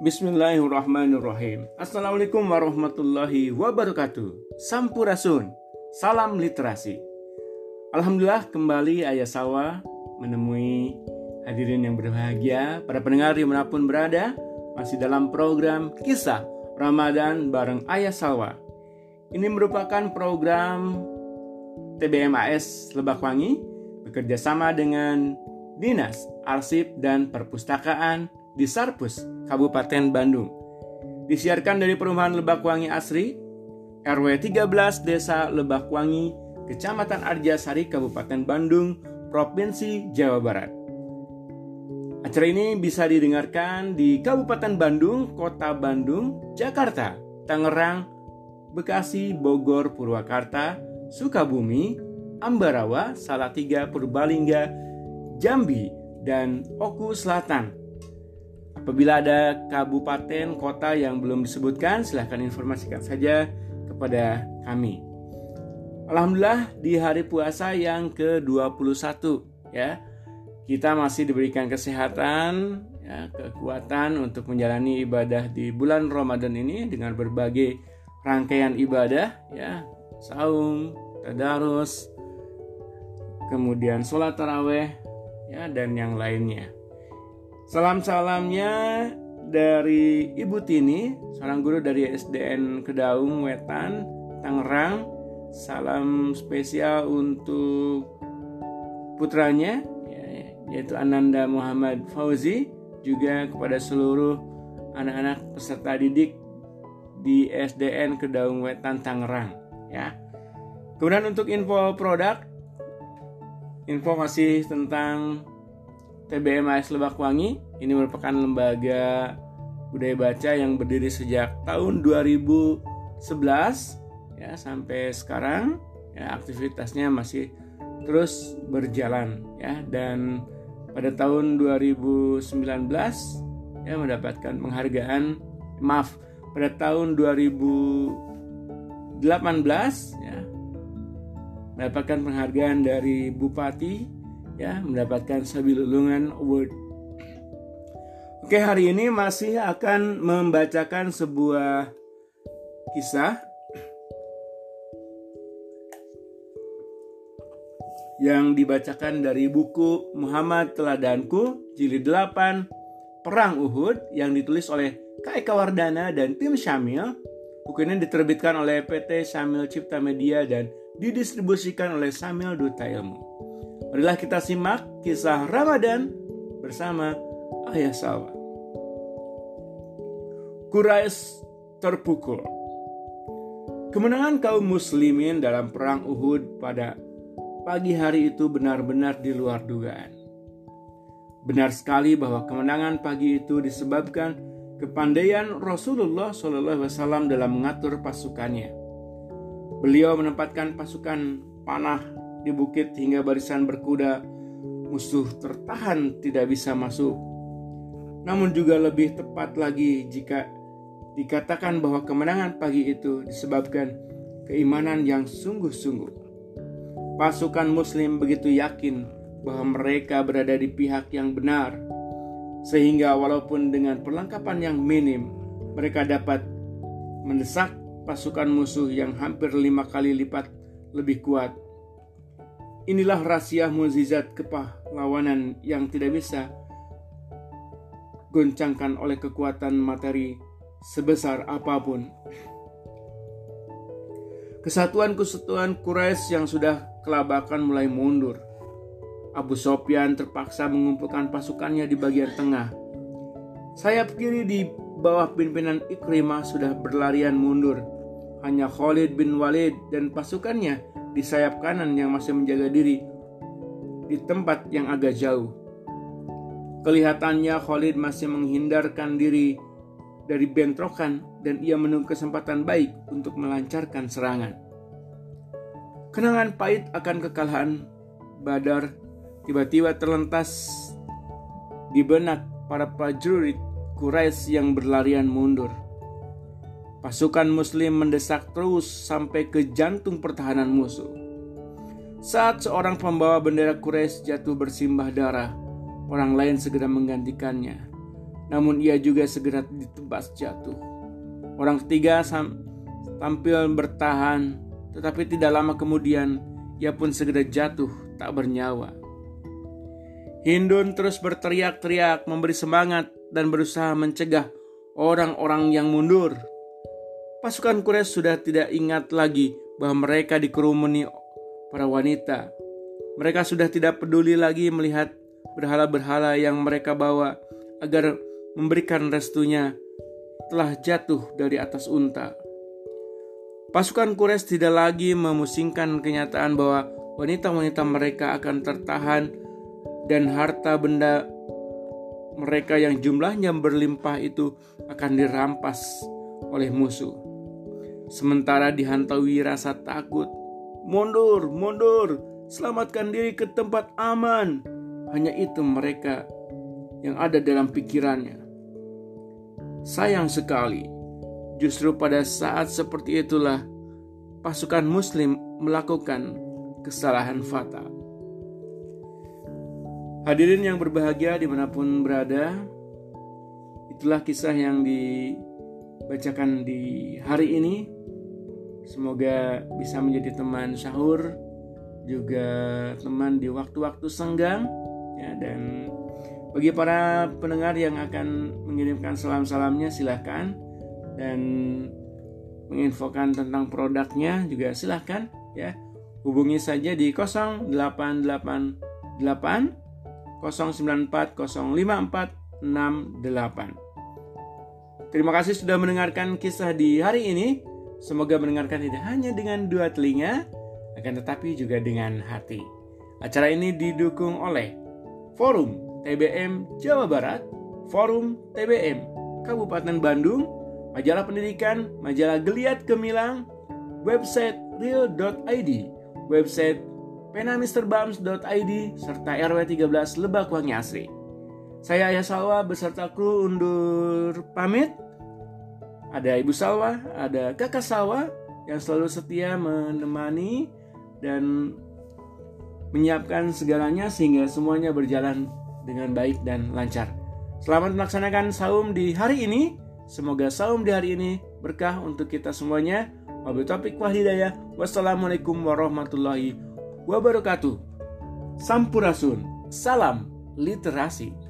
Bismillahirrahmanirrahim. Assalamualaikum warahmatullahi wabarakatuh. Sampurasun. Salam literasi. Alhamdulillah kembali Ayah Sawa menemui hadirin yang berbahagia, para pendengar di mana pun berada, masih dalam program kisah Ramadan bareng Ayah Sawa. Ini merupakan program TBMAS Lebakwangi bekerja sama dengan Dinas Arsip dan Perpustakaan di Sarpus, Kabupaten Bandung. Disiarkan dari Perumahan Lebakwangi Asri, RW 13 Desa Lebakwangi, Kecamatan Arjasari, Kabupaten Bandung, Provinsi Jawa Barat. Acara ini bisa didengarkan di Kabupaten Bandung, Kota Bandung, Jakarta, Tangerang, Bekasi, Bogor, Purwakarta, Sukabumi, Ambarawa, Salatiga, Purbalingga, Jambi, dan Oku Selatan. Apabila ada kabupaten, kota yang belum disebutkan, silahkan informasikan saja kepada kami. Alhamdulillah di hari puasa yang ke-21 ya. Kita masih diberikan kesehatan, ya, kekuatan untuk menjalani ibadah di bulan Ramadan ini dengan berbagai rangkaian ibadah ya, saum, tadarus, kemudian sholat taraweh ya dan yang lainnya. Salam-salamnya dari Ibu Tini, seorang guru dari SDN Kedaung Wetan, Tangerang. Salam spesial untuk putranya, ya, yaitu Ananda Muhammad Fauzi, juga kepada seluruh anak-anak peserta didik di SDN Kedaung Wetan Tangerang. Ya. Kemudian untuk info produk, informasi tentang TBMAS Lebakwangi ini merupakan lembaga budaya baca yang berdiri sejak tahun 2011 ya sampai sekarang ya aktivitasnya masih terus berjalan ya dan pada tahun 2019 ya mendapatkan penghargaan maaf pada tahun 2018 ya mendapatkan penghargaan dari bupati ya mendapatkan Sabilulungan Award. Oke, hari ini masih akan membacakan sebuah kisah yang dibacakan dari buku Muhammad Teladanku jilid 8 Perang Uhud yang ditulis oleh Kak Eka Wardana dan tim Syamil. Buku ini diterbitkan oleh PT Syamil Cipta Media dan didistribusikan oleh Syamil Duta Ilmu. Marilah kita simak kisah Ramadan bersama Ayah Salwa. Quraisy terpukul. Kemenangan kaum muslimin dalam perang Uhud pada pagi hari itu benar-benar di luar dugaan. Benar sekali bahwa kemenangan pagi itu disebabkan kepandaian Rasulullah SAW dalam mengatur pasukannya. Beliau menempatkan pasukan panah di bukit hingga barisan berkuda, musuh tertahan tidak bisa masuk. Namun juga lebih tepat lagi jika dikatakan bahwa kemenangan pagi itu disebabkan keimanan yang sungguh-sungguh. Pasukan muslim begitu yakin bahwa mereka berada di pihak yang benar, sehingga walaupun dengan perlengkapan yang minim, mereka dapat mendesak pasukan musuh yang hampir lima kali lipat lebih kuat Inilah rahasia mukjizat kepahlawanan yang tidak bisa goncangkan oleh kekuatan materi sebesar apa pun. Kesatuan-kesatuan Quraisy yang sudah kelabakan mulai mundur. Abu Sofyan terpaksa mengumpulkan pasukannya di bagian tengah. Sayap kiri di bawah pimpinan Ikrimah sudah berlarian mundur. Hanya Khalid bin Walid dan pasukannya di sayap kanan yang masih menjaga diri di tempat yang agak jauh. Kelihatannya Khalid masih menghindarkan diri dari bentrokan dan ia menunggu kesempatan baik untuk melancarkan serangan. Kenangan pahit akan kekalahan Badar tiba-tiba terlentas di benak para prajurit Quraisy yang berlarian mundur. Pasukan Muslim mendesak terus sampai ke jantung pertahanan musuh. Saat seorang pembawa bendera Quraisy jatuh bersimbah darah, orang lain segera menggantikannya. namun ia juga segera ditebas jatuh. Orang ketiga tampil bertahan, tetapi tidak lama kemudian ia pun segera jatuh tak bernyawa. Hindun terus berteriak-teriak, memberi semangat, dan berusaha mencegah orang-orang yang mundur. Pasukan Quraisy sudah tidak ingat lagi bahwa mereka dikerumuni para wanita. Mereka sudah tidak peduli lagi melihat berhala-berhala yang mereka bawa agar memberikan restunya telah jatuh dari atas unta. Pasukan Quraisy tidak lagi memusingkan kenyataan bahwa wanita-wanita mereka akan tertahan dan harta benda mereka yang jumlahnya berlimpah itu akan dirampas oleh musuh. Sementara dihantaui rasa takut, mundur, mundur, selamatkan diri ke tempat aman. Hanya itu mereka yang ada dalam pikirannya. Sayang sekali, justru pada saat seperti itulah pasukan Muslim melakukan kesalahan fatal. Hadirin yang berbahagia di mana pun berada, itulah kisah yang dibacakan di hari ini. Semoga bisa menjadi teman sahur, juga teman di waktu-waktu senggang, ya dan bagi para pendengar yang akan mengirimkan salam-salamnya silahkan dan menginfokan tentang produknya juga silahkan ya hubungi saja di 0888 094054688. Terima kasih sudah mendengarkan kisah di hari ini. Semoga mendengarkan tidak hanya dengan dua telinga, akan tetapi juga dengan hati. Acara ini didukung oleh Forum TBM Jawa Barat, Forum TBM Kabupaten Bandung, Majalah Pendidikan, Majalah Geliat Gemilang, website real.id, website penamisterbams.id, serta RW 13 Lebak Wangi Asri. Saya Ayah Salwa beserta kru undur pamit. Ada Ibu Salwa, ada Kakak Salwa yang selalu setia menemani dan menyiapkan segalanya sehingga semuanya berjalan dengan baik dan lancar. Selamat melaksanakan saum di hari ini. Semoga saum di hari ini berkah untuk kita semuanya. Wabillahi taufiq wal Wassalamualaikum warahmatullahi wabarakatuh. Sampurasun, salam literasi.